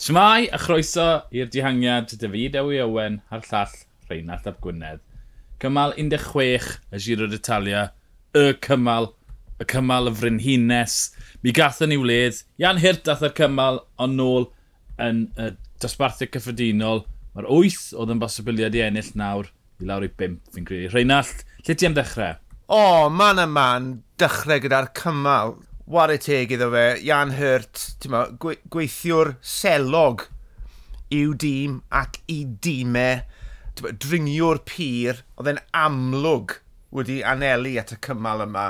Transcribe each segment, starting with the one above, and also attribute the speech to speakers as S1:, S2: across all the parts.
S1: Shmai a chroeso i'r dihangiad David Ewi Owen a'r llall Rheinald Ap Gwynedd. Cymal 16 y Giro d'Italia, y cymal, y cymal y frenhines. Mi gatho ni wledd, Ian Hirt ath yr cymal, ond nôl yn y dosbarthiau cyffredinol. Mae'r 8 oedd yn bosibiliad i ennill nawr i lawr i 5, fi'n credu. Rheinald, lle ti am dechrau?
S2: O, oh, man a man, dechrau gyda'r cymal war y teg iddo fe, Jan Hurt, ma, gweithiwr selog i'w dîm ac i dîmau, dringiwr pyr, oedd e'n amlwg wedi anelu at y cymal yma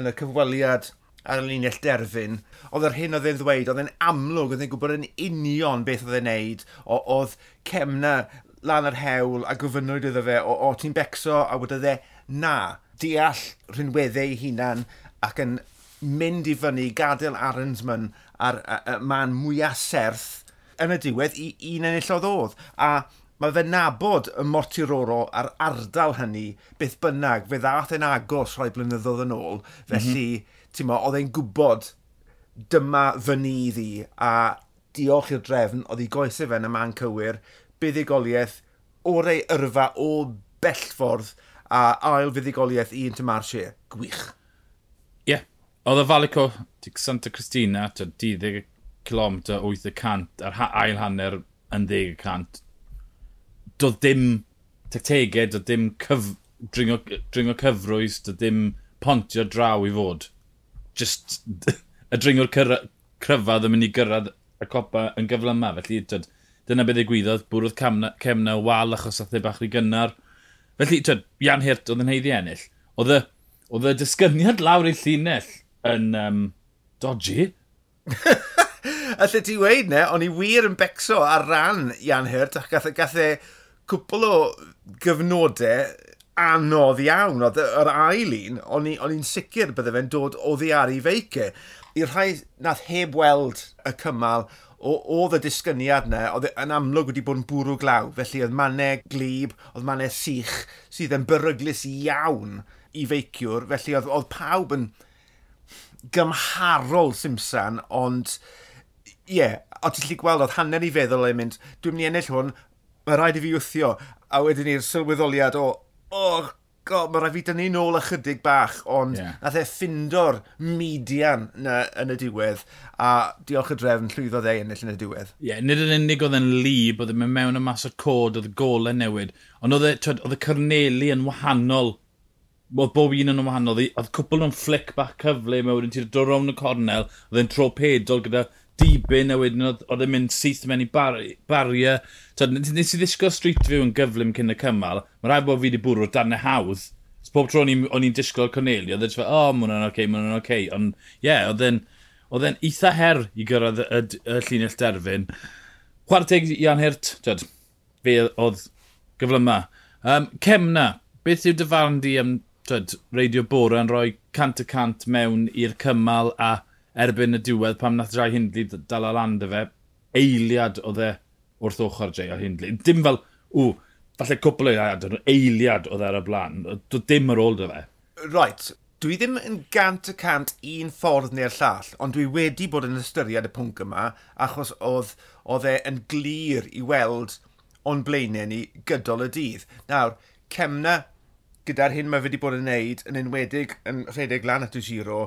S2: yn y cyfweliad ar y linell derfyn. Oedd yr hyn oedd e'n ddweud, oedd e'n amlwg, oedd e'n gwybod yn union beth oedd e'n neud, o, oedd cemna lan yr hewl a gofynnwyd iddo fe, o, o ti'n becso a wedi e, na, deall rhinweddau ei hunan ac yn mynd i fyny, gadael Aronsman a'r, y man mwyaf serth yn y diwedd i un enillodd oedd. A mae fe nabod y Mortiroro a'r ardal hynny beth bynnag, fe ddath yn agos rhai blynyddoedd yn ôl, felly, mm -hmm. mo, oedd e'n gwybod dyma fy ni i a diolch i'r drefn, oedd ei goesau fe yn y man cywir, buddigoliaeth, o'r ei yrfa o bellfordd, a ail fuddigoliaeth i Intermarché. Gwych.
S1: Ie, yeah, Oedd y Falico Santa Cristina, 10 km 800 a'r ail hanner yn 10 Doedd dim tactegau, doedd dim cyf dringo, dringo cyfrwys, doedd dim pontio draw i fod. Just y dringo'r cryfad yn mynd i gyrraedd y copa yn gyflyma. Felly, tyd, dyna beth ei gwyddoedd, bwrwdd cemna, cemna wal achos athau e bach rhy gynnar. Felly, tyd, Ian Hirt oedd yn heiddi ennill. Oedd y, oedd y disgyniad lawr ei llinell yn um, dodgy.
S2: Alla ti weid ne, o'n i wir yn becso ar ran Ian Hurt ac gath, e, gath e cwpl o gyfnodau anodd iawn. Oedd yr ail un, o'n i'n sicr bydde fe'n dod o ddiaru feice. I'r rhai nath heb weld y cymal, oedd y disgyniad yna, oedd e, yn amlwg wedi bod yn bwrw glaw. Felly oedd mannau glib, oedd mannau sych, sydd yn beryglis iawn i feiciwr. Felly oedd, oedd pawb yn gymharol Simpson, ond ie, yeah, o ti'n lli gweld oedd hanner i feddwl ei mynd, dwi'n mynd i ennill hwn, mae rhaid i fi wthio, a wedyn ni'r sylweddoliad o, oh, god, mae rhaid fi dynnu nôl ychydig bach, ond yeah. nath e ffindo'r median na, yn y diwedd, a diolch y drefn llwyddodd e ennill yn y diwedd.
S1: Ie, yeah, nid yn unig oedd e'n lib, oedd e'n mewn y mas o cod, oedd y golau newid, ond oedd e, y cyrneli yn wahanol oedd bob un yn wahanol. Oedd cwpl nhw'n flic bach cyfle, mae wedyn ti'n dod rown y cornel, oedd e'n tropedol gyda dibyn, a wedyn oedd e'n mynd syth mewn i bariau. Nes i ddisgo street view yn gyflym cyn y cymal, mae rhaid bod fi wedi bwrw dan y hawdd. Bob tro o'n i'n disgwyl Cornelio, oedd e'n dweud, o, oh, mae hwnna'n oce, okay, mae hwnna'n oce. Okay. Ond, ie, yeah, oedd e'n oedd e'n eitha her i gyrraedd y, y, y llinell derfyn. Chwarteg i anhyrt, dyd, fe oedd gyflyma. Um, Cemna, beth yw dyfarn di am twyd, Radio bore yn rhoi cant y cant mewn i'r cymal a erbyn y diwedd pam nath Jai Hindli dal o land fe, eiliad oedd e wrth ochr Jai o Hindli. Dim fel, ww, falle cwpl o eiliad, eiliad oedd e ar y blaen, doedd dim ar ôl dy fe.
S2: Right, dwi ddim yn gant y cant un ffordd neu'r llall, ond dwi wedi bod yn ystyried y pwnc yma, achos oedd, oedd e yn glir i weld o'n blaenau ni gydol y dydd. Nawr, Cemna gyda'r hyn mae fe wedi bod yn neud yn enwedig yn rhedeg lan at y giro,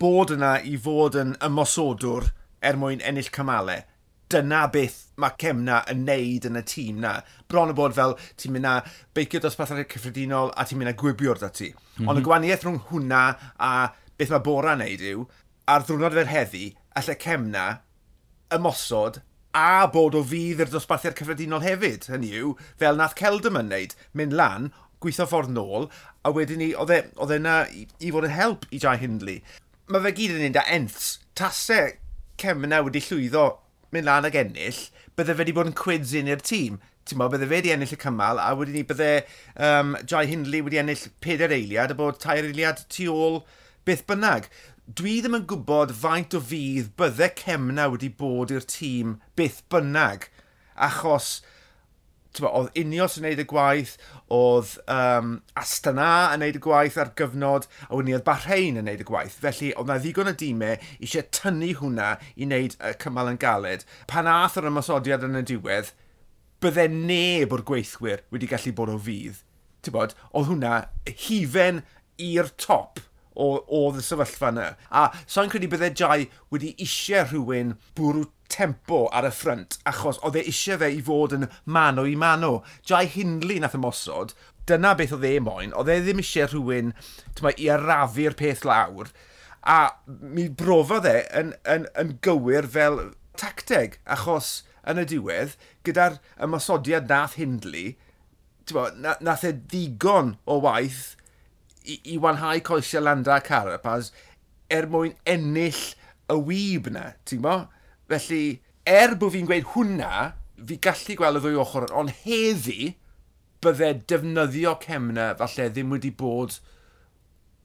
S2: bod yna i fod yn ymosodwr er mwyn ennill cymalau. Dyna beth mae Cemna yn neud yn y tîm na. Bron o bod fel ti'n mynd â beicio dosbarthau cyffredinol a ti'n mynd â gwibio'r dati. Mm -hmm. Ond y mhm. gwaniaeth rhwng hwnna a beth mae Bora yn neud yw, ar ddwrnod fer heddi, allai Cemna ymosod a bod o fydd i'r dosbarthiad cyffredinol hefyd. Hynny yw, fel nath Celdam yn neud, mynd lan, gweithio ffordd nôl, a wedyn ni, e, oedd e yna i, i fod yn help i Jai Hindley. Mae fe gyd yn un da enths, tasau Cemna wedi llwyddo mynd lan ag ennill, bydde fe wedi bod yn quids un i'r tîm. Ti'n meddwl, bydde fe wedi ennill y cymal, a wedyn ni bydde um, Jai Hindley wedi ennill peder eiliad, a bod tair eiliad tu ôl beth bynnag. Dwi ddim yn gwybod faint o fydd bydde Cemna wedi bod i'r tîm beth bynnag, achos oedd Unios yn neud y gwaith, oedd um, Astana yn neud y gwaith ar gyfnod, a wedyn oedd Bahrein yn neud y gwaith. Felly, oedd na ddigon o dîmau eisiau tynnu hwnna i wneud y cymal yn galed. Pan ath yr ymosodiad yn y diwedd, bydde neb o'r gweithwyr wedi gallu bod o fydd. Bod, oedd hwnna hifen i'r top o, oedd y sefyllfa yna. A so'n credu bydde Jai wedi eisiau rhywun bwrw tempo ar y ffrynt achos oedd e eisiau fe i fod yn mano i mano. Jai Hindley nath ymosod, dyna beth oedd e moyn, oedd e ddim eisiau rhywun tyma, i arafu'r peth lawr a mi brofodd e yn, yn, yn gywir fel tacteg achos yn y diwedd gyda'r ymosodiad nath Hindley bo, nath e ddigon o waith i, i wanhau coesau Landa Carapaz er mwyn ennill y wyb na, ti'n bo? Felly, er bod fi'n gweud hwnna, fi gallu gweld y ddwy ochr, ond heddi, bydde defnyddio cemna falle ddim wedi bod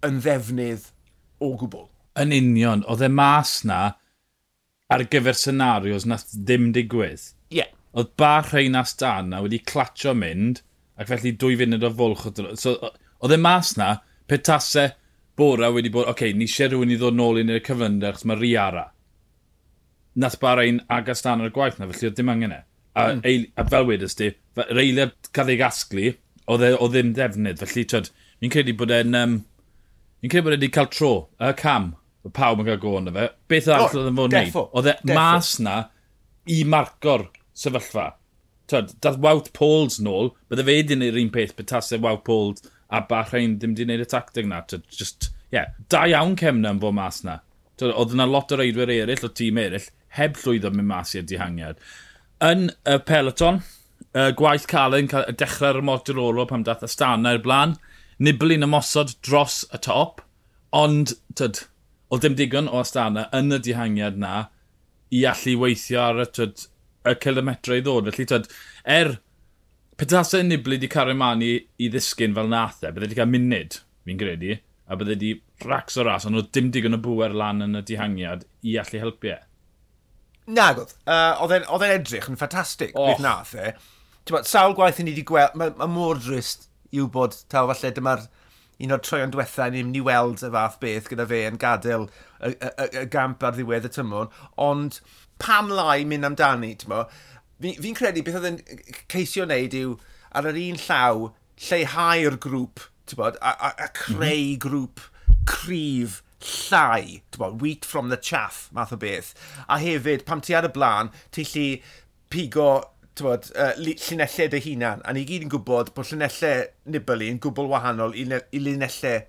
S2: yn ddefnydd o gwbl.
S1: Yn union, oedd e mas na ar gyfer senarios na ddim digwydd.
S2: Ie. Yeah.
S1: Oedd bach rhain as stan na wedi clatio mynd, ac felly dwy funud o fwlch. So, oedd e mas na, petasau bora wedi bod, oce, okay, ni eisiau rhywun i ddod nôl i'n y cyfynder, chos mae rhi ara nath Bahrain ag dan ar y gwaith na, felly oedd dim angen e. A, mm. eil, a fel wedys di, yr eiliad cael ei gasglu, oedd e o ddim defnydd, Felly, twyd, mi'n credu bod e'n... Um, mi'n credu bod e wedi cael tro, y cam, y pawb yn cael go na fe. Beth arall oedd yn fod wneud? Oedd e mas na i marco'r sefyllfa. Twyd, dath Wout Pauls nôl, bydde fe wedi gwneud un peth betasau Wout Pauls a Bahrain ddim wedi gwneud y tactig na. Twyd, just, yeah, da iawn cemna e yn fod mas na. Twyd, oedd yna lot o reidwyr eraill o tîm eraill heb llwyddo mynd mas i'r dihangiad. Yn y peloton, y gwaith Calen cael dechrau'r motor olo pam dath Astana i'r blaen. Niblin ymosod dros y top, ond tyd, o ddim digon o Astana yn y dihangiad na i allu weithio ar y, tyd, y kilometrau i ddod. Felly, tyd, er petasa Nibli wedi cario man i, i ddisgyn fel nath e, bydde wedi cael munud, fi'n credu, a bydde wedi racs o ras, ond o dim digon o bwer lan yn y dihangiad i allu helpu e.
S2: Nagodd. Uh, oedd e'n edrych yn ffantastig. Oh. Beth nath e. Ti'n bod, sawl gwaith i ni wedi gweld... Mae ma mor drist i wybod, taw falle dyma'r un o'r troion diwetha ni'n mynd i weld y fath beth gyda fe yn gadael y, y, y, y gamp ar ddiwedd y tymor, ond pam lai mynd amdani, ti'n mo? Fi'n fi, credu beth oedd yn ceisio wneud yw ar yr un llaw lleihau'r grŵp, ti'n bod, a, a, a creu mhm. grŵp cryf llai, bod, wheat from the chaff math o beth. A hefyd, pam ti ar y blaen, ti lli pigo bod, uh, llunellau dy hunan, a ni gyd yn gwybod bod llunellau Nibali yn gwbl wahanol i, i lunellau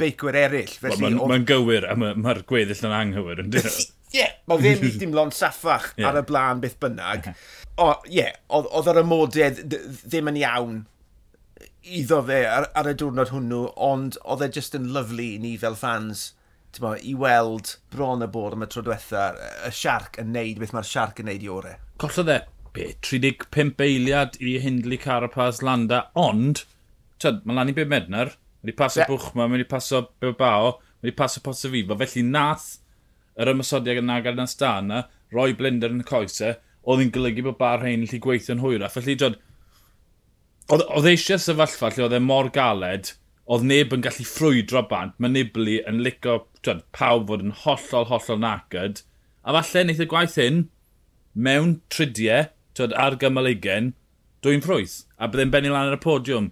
S2: beicwyr eraill.
S1: Felly, Mae'n ma, ma gywir a mae'r ma gweddill yn anghywir yn dweud. Ie,
S2: yeah, mae ddim dimlo'n saffach yeah. ar y blaen beth bynnag. O, ie, yeah, oedd yr ymodedd ddim yn iawn iddo fe ar, ar y diwrnod hwnnw, ond oedd e just yn lyflu i ni fel fans bo, i weld bron y bod am y tro diwetha, y siarc yn neud beth mae'r siarc yn neud i orau.
S1: Collodd e, be, 35 eiliad i Hindley Carapaz Landa, ond, tyd, mae lan i be mednar, wedi paso yeah. Bwchma, wedi paso Bilbao, wedi paso Posafifa, felly nath yr ymysodiad yn agor yn stana, roi blinder yn y coesau, oedd hi'n golygu bod bar hyn yn lli gweithio'n hwyrach. Felly, dod, oedd eisiau sefyllfa lle oedd e mor galed, oedd neb yn gallu ffrwydro bant. Mae Nibli yn licio twyd, pawb fod yn hollol, hollol nacyd. A falle wneud y gwaith hyn mewn tridiau twyd, ar gymal eigen, dwi'n ffrwyth. A byddai'n benni lan ar y podiwm.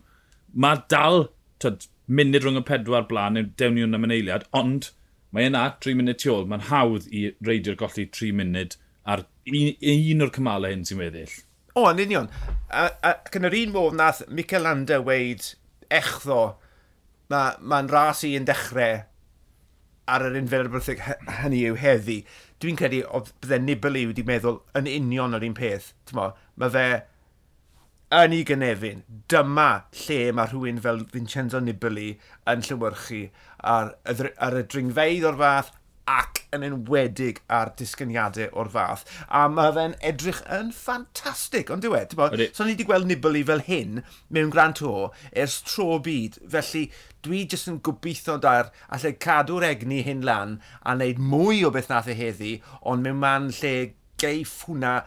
S1: Mae dal twyd, munud rhwng y pedwar blaen, dewn ni hwn am eiliad, ond mae yna 3 munud tu ôl. Mae'n hawdd i reidio'r golli 3 munud ar un, un o'r cymalau hyn sy'n weddill.
S2: O, yn union. Ac yn yr un modd nath Mikel Landa weid echddo mae'n ma, ras i yn dechrau ar yr unfer brythig hynny yw heddi. Dwi'n credu o bydde Nibali wedi meddwl yn union yr un peth. Mo, mae fe yn ei gynefin. Dyma lle mae rhywun fel Vincenzo Nibali yn llywyrchu ar, ar y dringfeidd o'r fath ac yn enwedig ar disgyniadau o'r fath. A mae fe'n edrych yn ffantastig, ond e? diwedd, ti'n so ni wedi gweld Nibali fel hyn mewn Gran Tour ers tro byd, felly dwi jyst yn gobeithio da'r allai cadw'r egni hyn lan a wneud mwy o beth nath e heddi, ond mewn man lle geiff hwnna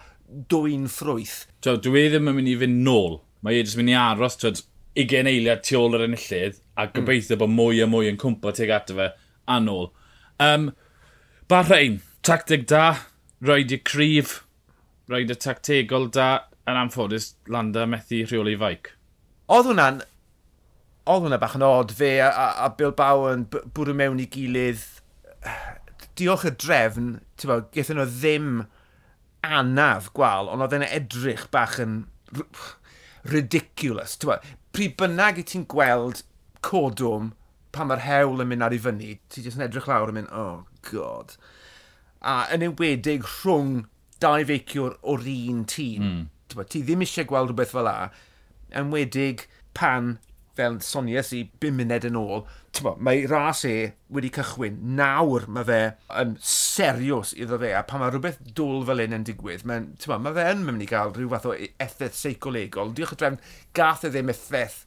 S2: dwy'n ffrwyth.
S1: Tio, dwi ddim yn mynd i fynd nôl. Mae e jyst mynd i aros, twyd, 20 eiliad tu ôl yr enillydd a hmm. gobeithio mm. bod mwy a mwy yn cwmpa tuag ato fe anol. Um, Bahrein, tactig da, roed i cryf, roed y tactegol da, yn anffodus, Landa methu rheoli faic.
S2: Oedd hwnna'n, oedd hwnna bach yn od fe a, a a Bilbao yn bwrw mewn i gilydd. Diolch y drefn, ti'n bod, gethon nhw ddim anaf gwal, ond oedd e'n edrych bach yn ridiculous. Ti'n pryd bynnag i ti'n gweld codwm pan mae'r hewl yn mynd ar ei fyny, ti jyst yn edrych lawr yn mynd, oh god. A yn ewedig rhwng dau feiciwr o'r un tîm. Mm. Ti ddim eisiau gweld rhywbeth fel la, yn wedig pan, fel Sonia i, 5 munud yn ôl, bo, mae ras e wedi cychwyn. Nawr mae fe yn serios iddo fe, a pan mae rhywbeth dwl fel un yn digwydd, mae, bo, mae fe yn mynd i gael rhyw fath o e- effaith seicolegol. Diolch y drefn, gath e ddim effaith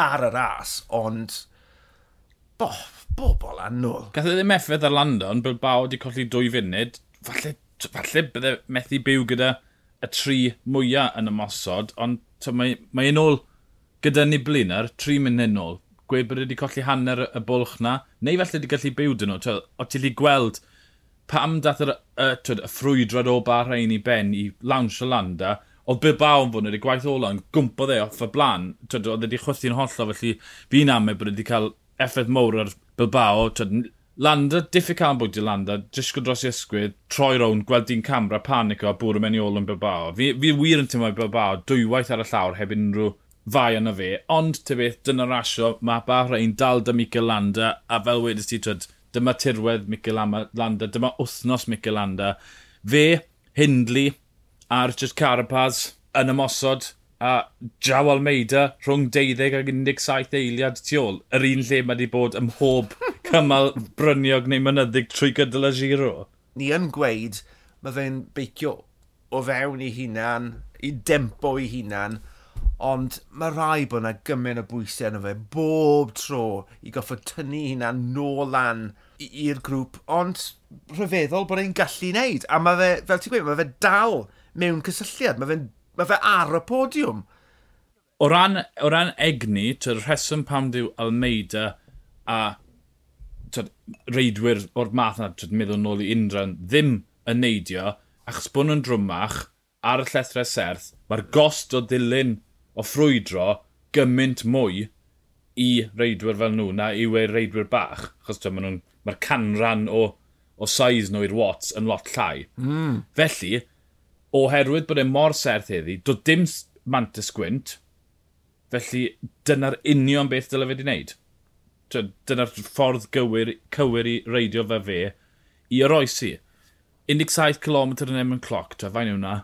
S2: ar y ras, ond bo, bobl annwl.
S1: Gath e ddim effaith ar Landa, ond Bilbao wedi colli dwy funud. Falle, falle bydde methu byw gyda y tri mwyaf yn y mosod, ond mae, mae e un ôl gyda ni blinar, tri munud yn ôl, gweud bod e wedi colli hanner y bwlch na, neu falle wedi gallu byw dyn nhw. To, o ti'n gweld pam dath yr, y, twyd, y ffrwydrad o bar rhain i ben i lawns y landa, oedd Bilbao yn fod wedi gwaith ola yn gwmpo dde off y blaen. Twyd, oedd wedi chwythu'n hollol, felly fi'n amau bod wedi cael effaith mowr ar Bilbao. Twyd, Landa, diffyg can i Landa, disgwyl dros i ysgwydd, troi rown, gweld di'n camera, panico a bwrw mewn i ôl yn Bilbao. Fi, fi wir yn teimlo Bilbao, dwywaith ar y llawr heb unrhyw fai yna fe. Ond, ty beth, dyna rasio, mae Bahrain dal dy Mikel Landa, a fel wedys ti, twyd, dyma tirwedd Mikel Landa, dyma wythnos Mikel Landa. Fe, Hindley, a'r just Carapaz yn ymosod, a Jaw Almeida rhwng 12 ac 17 eiliad tu ôl. Yr un lle mae wedi bod ym mhob cymal bryniog neu mynyddig trwy gydol y giro.
S2: Ni yn gweud mae fe'n beicio o fewn i hunan, i dempo i hunan, ond mae rai bod yna gymaint o bwysau yna fe bob tro i goffo tynnu hynna nôl lan i'r grŵp, ond rhyfeddol bod e'n gallu wneud. A mae fe, fel ti'n gweud, mae fe dal mewn cysylltiad. Mae fe'n mae fe ar y podiwm.
S1: O ran, o ran egni, ty'r rheswm pam diw Almeida a tyd, reidwyr o'r math yna, tyd, meddwl nôl i unrhan, ddim yn neidio, achos bod nhw'n drwmach ar y llethrau serth, mae'r gost o ddilyn o ffrwydro gymaint mwy i reidwyr fel nhw na i wei reidwyr bach, achos mae'r ma canran o, o size nhw i'r watts yn lot llai. Mm. Felly, oherwydd bod e mor serth heddi, doedd dim mantis gwynt, felly dyna'r union beth dylai fe wedi wneud. Dyna'r ffordd gywir, cywir i reidio fe fe i oroesi. 17 km yn emyn cloc, ta fain hwnna,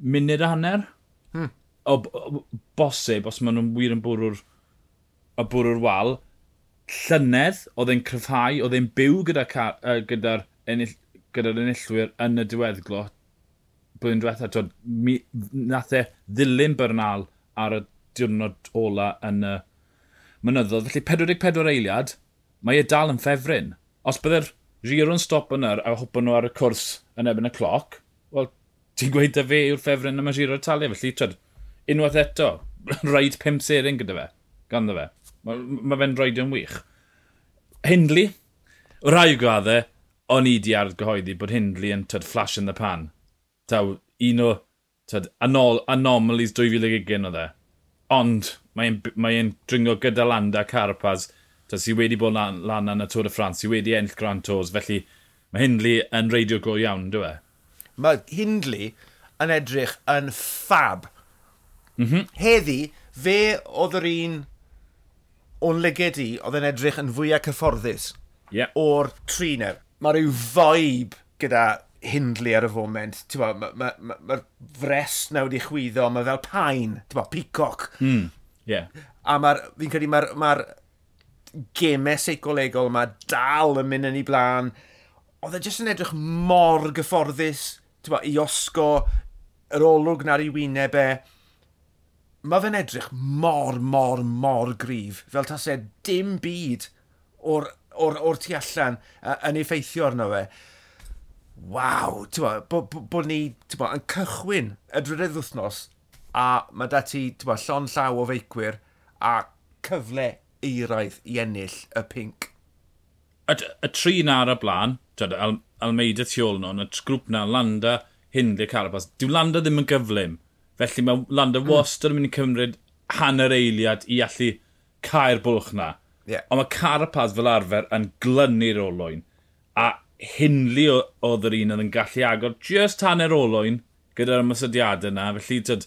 S1: munud a hanner? Hmm. O, o, bosib, os maen nhw'n wir yn bwrw'r a bwrw'r wal, llynedd oedd e'n cryfhau, oedd e'n byw gyda'r gyda, gyda ennill, gyda enillwyr yn y diweddglo blwyddyn diwetha, twyd, mi, nath e ddilyn Bernal ar y diwrnod ola yn y mynyddodd. Felly 44 eiliad, mae e dal yn ffefryn. Os byddai'r Giro'n stop yna a hwpo nhw ar y cwrs yn ebyn y cloc, wel, ti'n gweud da fe yw'r ffefryn yma Giro Italia, felly twyd, unwaith eto, rhaid 5 sering gyda fe, ganddo fe. Mae ma fe'n rhaid yn wych. Hindli, rai gwaddau, o'n i di argyhoeddi bod Hindli yn tyd flash in the pan taw, un o tad, anol, anomalies 2020 o dde. Ond mae'n mae dringo gyda Landa Carapaz, ta, sy wedi bod lan, lan yn y Tôr y Ffrans, sy wedi ennill Grand Tours, felly mae Hindley yn reidio go iawn, dwi e?
S2: Mae Hindley yn edrych yn ffab. Mm -hmm. Heddi, fe oedd yr un o'n legedi oedd yn edrych yn fwyaf cyfforddus
S1: yeah.
S2: o'r triner. Mae rhyw foib gyda hindlu ar y foment. Mae'r ma, ma, ma, ma fres na wedi chwyddo, mae fel pain, bo, peacock.
S1: Mm, yeah.
S2: A fi'n credu mae'r ma gemau seicolegol yma dal yn mynd yn ei blaen. Oedd e jyst yn edrych mor gyfforddus bo, i osgo yr olwg na'r i wyneb e. Mae fe'n edrych mor, mor, mor gryf. Fel tas e dim byd o'r, or, or tu allan uh, yn effeithio arno fe waw, bod bo, bo ni bo, yn cychwyn y drydydd wythnos a mae dati bo, llon llaw o feicwyr a cyfle eiraidd i ennill y pink.
S1: Y, y tri na ar y blaen, Al Almeida tu ôl nhw'n, y grŵp na, Landa, Hindley, Carapaz, dyw Landa ddim yn gyflym. Felly mae Landa mm. wastad yn mynd i cymryd hanner eiliad i allu cael bwlch na. Yeah. Ond mae Carapaz fel arfer yn glynu'r olwyn. A Hinley oedd yr un oedd yn gallu agor just hanner olwyn gyda'r ymwysodiadau yna. Felly, tyd,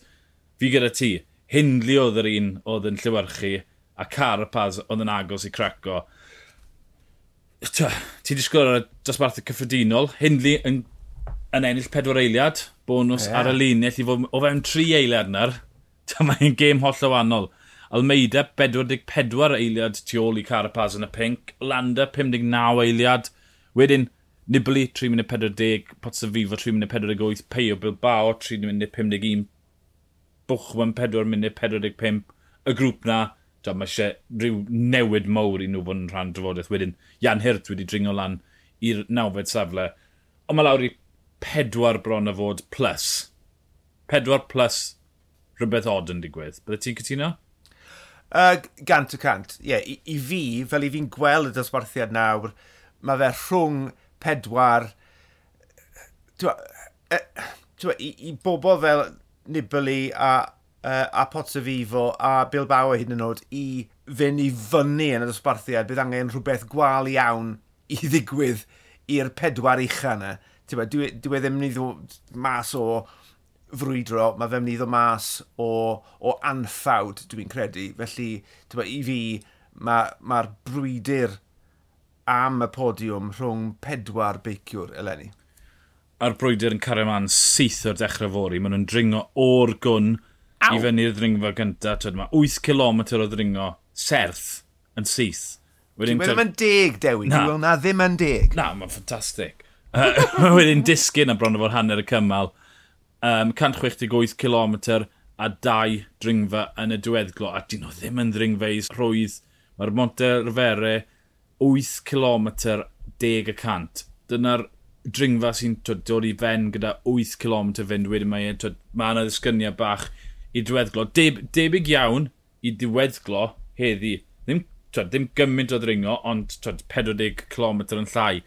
S1: fi gyda ti, Hinley oedd yr un oedd yn llywyrchu a Carapaz oedd yn agos i craco. Ti'n disgwyl ar y dosbarthau cyffredinol, Hinley yn, yn ennill pedwar eiliad, bonus yeah. ar y luniau. i fod o fewn tri eiliad na'r. Mae'n gêm holl o wannol. Almeida 44 eiliad tu ôl i Carapaz yn y pink, Landa 59 eiliad, wedyn Nibli 3 munud 40, Potsa Fifa 3 munud 48, Peio Bilbao 3 munud 51, Bwchwan 4 munud 45. Y grŵp na, da, mae eisiau rhyw newid mawr i nhw fod yn rhan drafodaeth. Wedyn, Jan Hirt wedi dringo lan i'r nawfed safle. Ond mae lawr i pedwar bron a fod plus. Pedwar plus rhywbeth odd yn digwydd. Bydde ti'n cytuno?
S2: Uh, gant y cant, ie. Yeah, i, I fi, fel i fi'n gweld y dosbarthiad nawr, mae fe rhwng pedwar... Twa, e, twa, i, i bobl fel Nibali a, uh, a Pozzovivo a Bilbao hyd yn oed i fynd i fyny yn y dosbarthiad, bydd angen rhywbeth gwal iawn i ddigwydd i'r pedwar ucha yna. Dwi, dwi, e, dwi e ddim yn ei ddod mas o frwydro, mae fe'n mynd i ddod mas o, o anffawd, dwi'n credu. Felly, dwi, i fi, mae'r ma, ma brwydyr am y podiwm rhwng pedwar beiciwr eleni.
S1: A'r brwydr yn cario man syth o'r dechrau fori. Maen nhw'n dringo o'r gwn Ow. i fyny'r ddringfa gyntaf. Mae 8 km o ddringo serth yn syth.
S2: Wedyn Dwi'n meddwl deg, Dewi. Na. Dwi'n na ddim yn deg.
S1: Na, mae'n ffantastig. Mae wedyn disgyn a bron o fod hanner y cymal. Um, 168 km a dau dringfa yn y diweddglo. A dyn nhw ddim yn ddringfeis rhwydd. Mae'r Monte Rivere 8 km 10 y cant. Dyna'r dringfa sy'n dod i fen gyda 8 km fynd wedyn mae e, mae yna ddisgyniad bach i diweddglo. Deb, debyg iawn i diweddglo heddi. Ddim, twyd, ddim gymaint o ddringo, ond twyd, 40 km yn llai.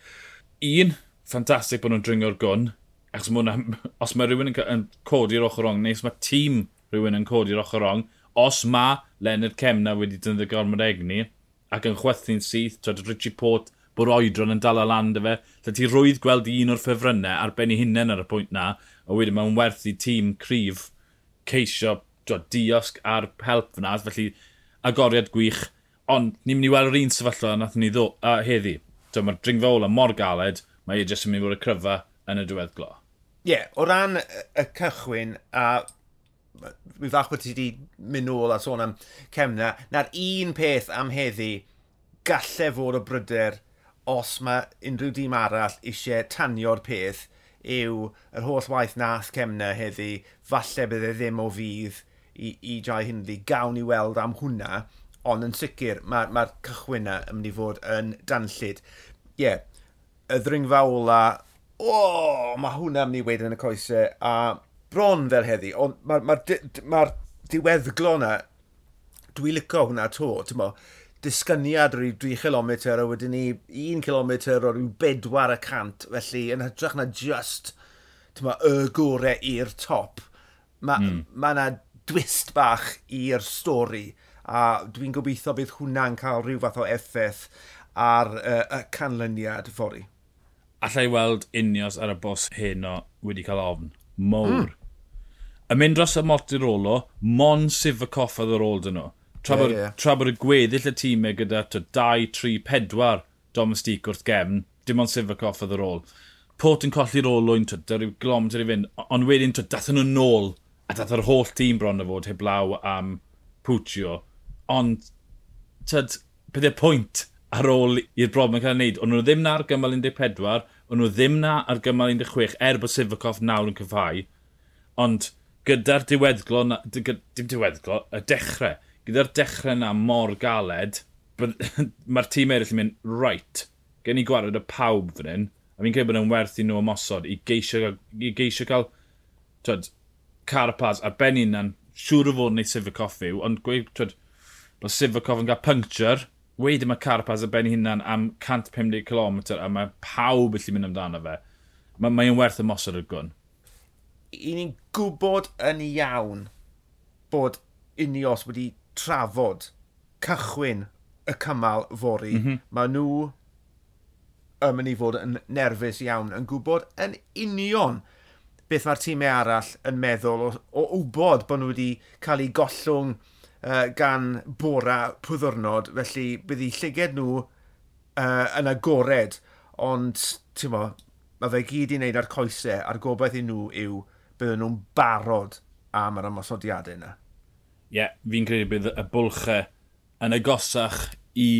S1: Un, ffantastig bod nhw'n dringo'r gwn, achos mwna, os mae rhywun yn, yn codi'r ochr rong, neu os mae tîm rhywun yn codi'r ochr rong, os mae Leonard Cemna wedi dynddigor gormod egni, ac yn chwethu'n syth, twyd Richie Port, bod oedron yn dal o lan dy fe. Lle ti rwydd gweld un o'r ffefrynnau ar ben i hunain ar y pwynt na, a wedyn mae'n werth i tîm cryf ceisio dwi, diosg ar help fyna, felly agoriad gwych. Ond ni'n mynd i weld yr un sefyllfa nath ni ddo, a heddi. Mae'r dringfa ola mor galed, mae e jyst yn mynd i fod y cryfa yn y diweddglo.
S2: Ie, yeah, o ran y cychwyn a mi fach bod ti wedi mynd nôl a sôn am cemna, na'r un peth am heddi galle fod o bryder os mae unrhyw dîm arall eisiau tanio'r peth yw yr holl waith nath cemna heddi, falle e ddim o fydd i, i Jai Hindley. Gawn i weld am hwnna, ond yn sicr mae'r ma, ma cychwyn yna yn mynd i fod yn danllid. Ie, yeah, y ddringfa ola, o, oh, mae hwnna mynd i wedyn yn y coesau, a bron fel heddi, ond mae'r ma, ma, ma diweddglo na, dwi licio hwnna to, ti'n mo, disgyniad o'r 2 km a wedyn ni 1 km o ryw 4 y cant, felly yn hytrach na just mo, y gore i'r top. Mae mm. ma hmm. yna dwist bach i'r stori a dwi'n gobeithio bydd hwnna'n cael rhyw fath o effaith ar uh, y canlyniad ffori.
S1: Alla i weld unios ar y bos heno wedi cael ofn. Mowr. Mm yn mynd dros y Mortirolo, mon sif Sifacoff oedd yr ôl dyn nhw. Tra bod, yeah, yeah. tra bod y gweddill y tîmau gyda 2, 3, 4 domestig wrth gefn, dim ond sif Sifacoff oedd yr ôl. Port yn colli'r olwyn, dyr yw glom dyr i fynd, ond wedyn dath nhw'n nôl, a dath yr holl tîm bron o fod heblaw am Puccio. Ond, tyd, beth yw'r pwynt ar ôl i'r broblem yn cael ei wneud? Ond nhw ddim na ar gymal 14, ond nhw ddim na ar gymal 16, er bod Sifacoff nawr yn cyfhau. Ond, gyda'r diweddglo, na, dy, dim diweddglo, y dechrau, gyda'r dechrau na mor galed, mae'r tîm eraill yn mynd, right, gen i gwared y pawb fan hyn, a fi'n credu bod yn werth i nhw ymosod i geisio, i geisio cael twyd, Carapaz ar ben unan, siŵr o fod neu Sivakov yw, ond gweud, twyd, bod Sivakov yn cael puncture, wedyn mae Carapaz ar ben hunan am 150km a mae pawb yllu mynd amdano fe. Mae'n mae werth ymosod y gwn
S2: i ni'n gwybod yn iawn bod unios wedi trafod cychwyn y cymal fori. Mm -hmm. Mae nhw yn mynd i fod yn nerfus iawn, yn gwybod yn union beth mae'r tîmau arall yn meddwl o, o wybod bod nhw wedi cael eu gollwng uh, gan bora pwddwrnod, felly bydd eu llyged nhw uh, yn agored, ond mo, mae fe gyd i wneud ar coesau, a'r gobaith i nhw yw bydden nhw'n barod am yr ymosodiadau yna.
S1: Ie, yeah, fi'n credu bydd y bwlchau yn agosach i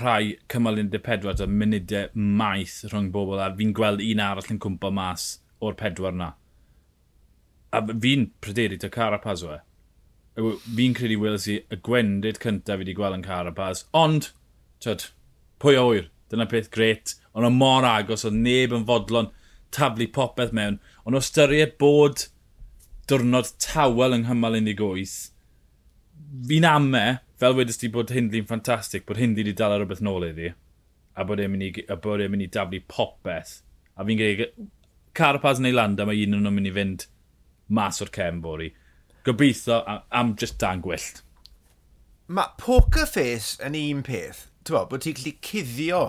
S1: rhai cymal 14 o munudau maith rhwng bobl a fi'n gweld un arall yn cwmpa mas o'r pedwar na. A fi'n pryderu to Carapaz we. Fi'n credu welys i y gwendid cyntaf fi wedi gweld yn Carapaz, ond, tyd, pwy a wyr, dyna peth gret, ond o mor agos, o neb yn fodlon, taflu popeth mewn, ond o styried bod diwrnod tawel yng nghymal 18, fi'n ame, fel wedys ti bod hyn ffantastig, bod hyn wedi dal ar rhywbeth nôl iddi, a bod e'n mynd, e mynd i daflu popeth. A fi'n gwneud, Carapaz neu Landa, mae un o'n mynd i fynd mas o'r cem bori. Gobeithio am just dan gwyllt.
S2: Mae poker face yn un peth. Ti'n bod ti'n gallu cuddio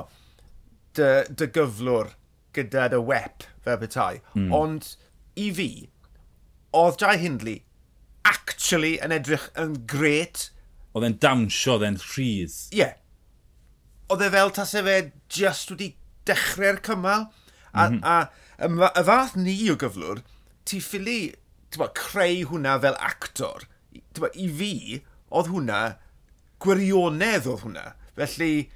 S2: dy, dy gyflwr gyda dy wep fel bethau. Mm. Ond i fi, oedd Jai Hindley actually yn edrych yn gret.
S1: Oedd e'n dawnsio, oedd e'n rhydd.
S2: Ie. Yeah. Oedd e fel tas fe just wedi dechrau'r cymal. A, mm -hmm. a, a y fath ni o gyflwr, ti ffili ba, creu hwnna fel actor. Ba, I fi, oedd hwnna, gwirionedd oedd hwnna. Felly,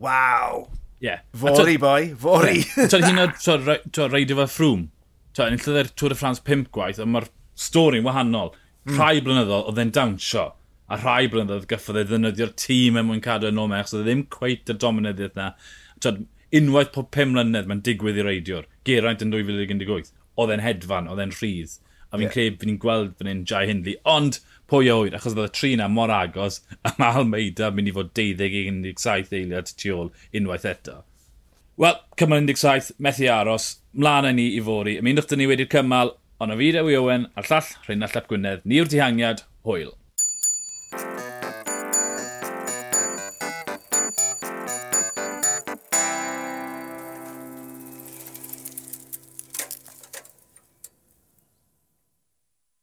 S2: waw,
S1: Yeah.
S2: Fori, boi, fori.
S1: Yeah. Tod hyn o reidio fe ffrwm. Tod, enillodd e'r Tour de France 5 gwaith, ond mae'r stori'n wahanol. Mm. Rhai mm. blynyddoedd oedd e'n dawnsio, a rhai blynyddoedd gyffodd e ddefnyddio'r tîm er mwyn cadw yn omech, so ddim cweith y dominyddiaeth na. Tod, unwaith pob 5 mlynedd mae'n digwydd i reidiwr. Geraint yn 2018, oedd e'n hedfan, oedd e'n rhydd. A fi'n yeah. credu fi'n gweld fan hyn Jai Hindley, ond pwy oed, achos oedd y tri na mor agos, a mae Almeida mynd i fod 12-17 eiliad tu ôl unwaith eto. Wel, cymal 17, methu aros, mlaen ni i fori. Ymunwch dyn ni wedi'r cymal, ond o fi Dewi Owen, a'r llall Rheinald Llap Gwynedd, ni'r dihangiad, hwyl.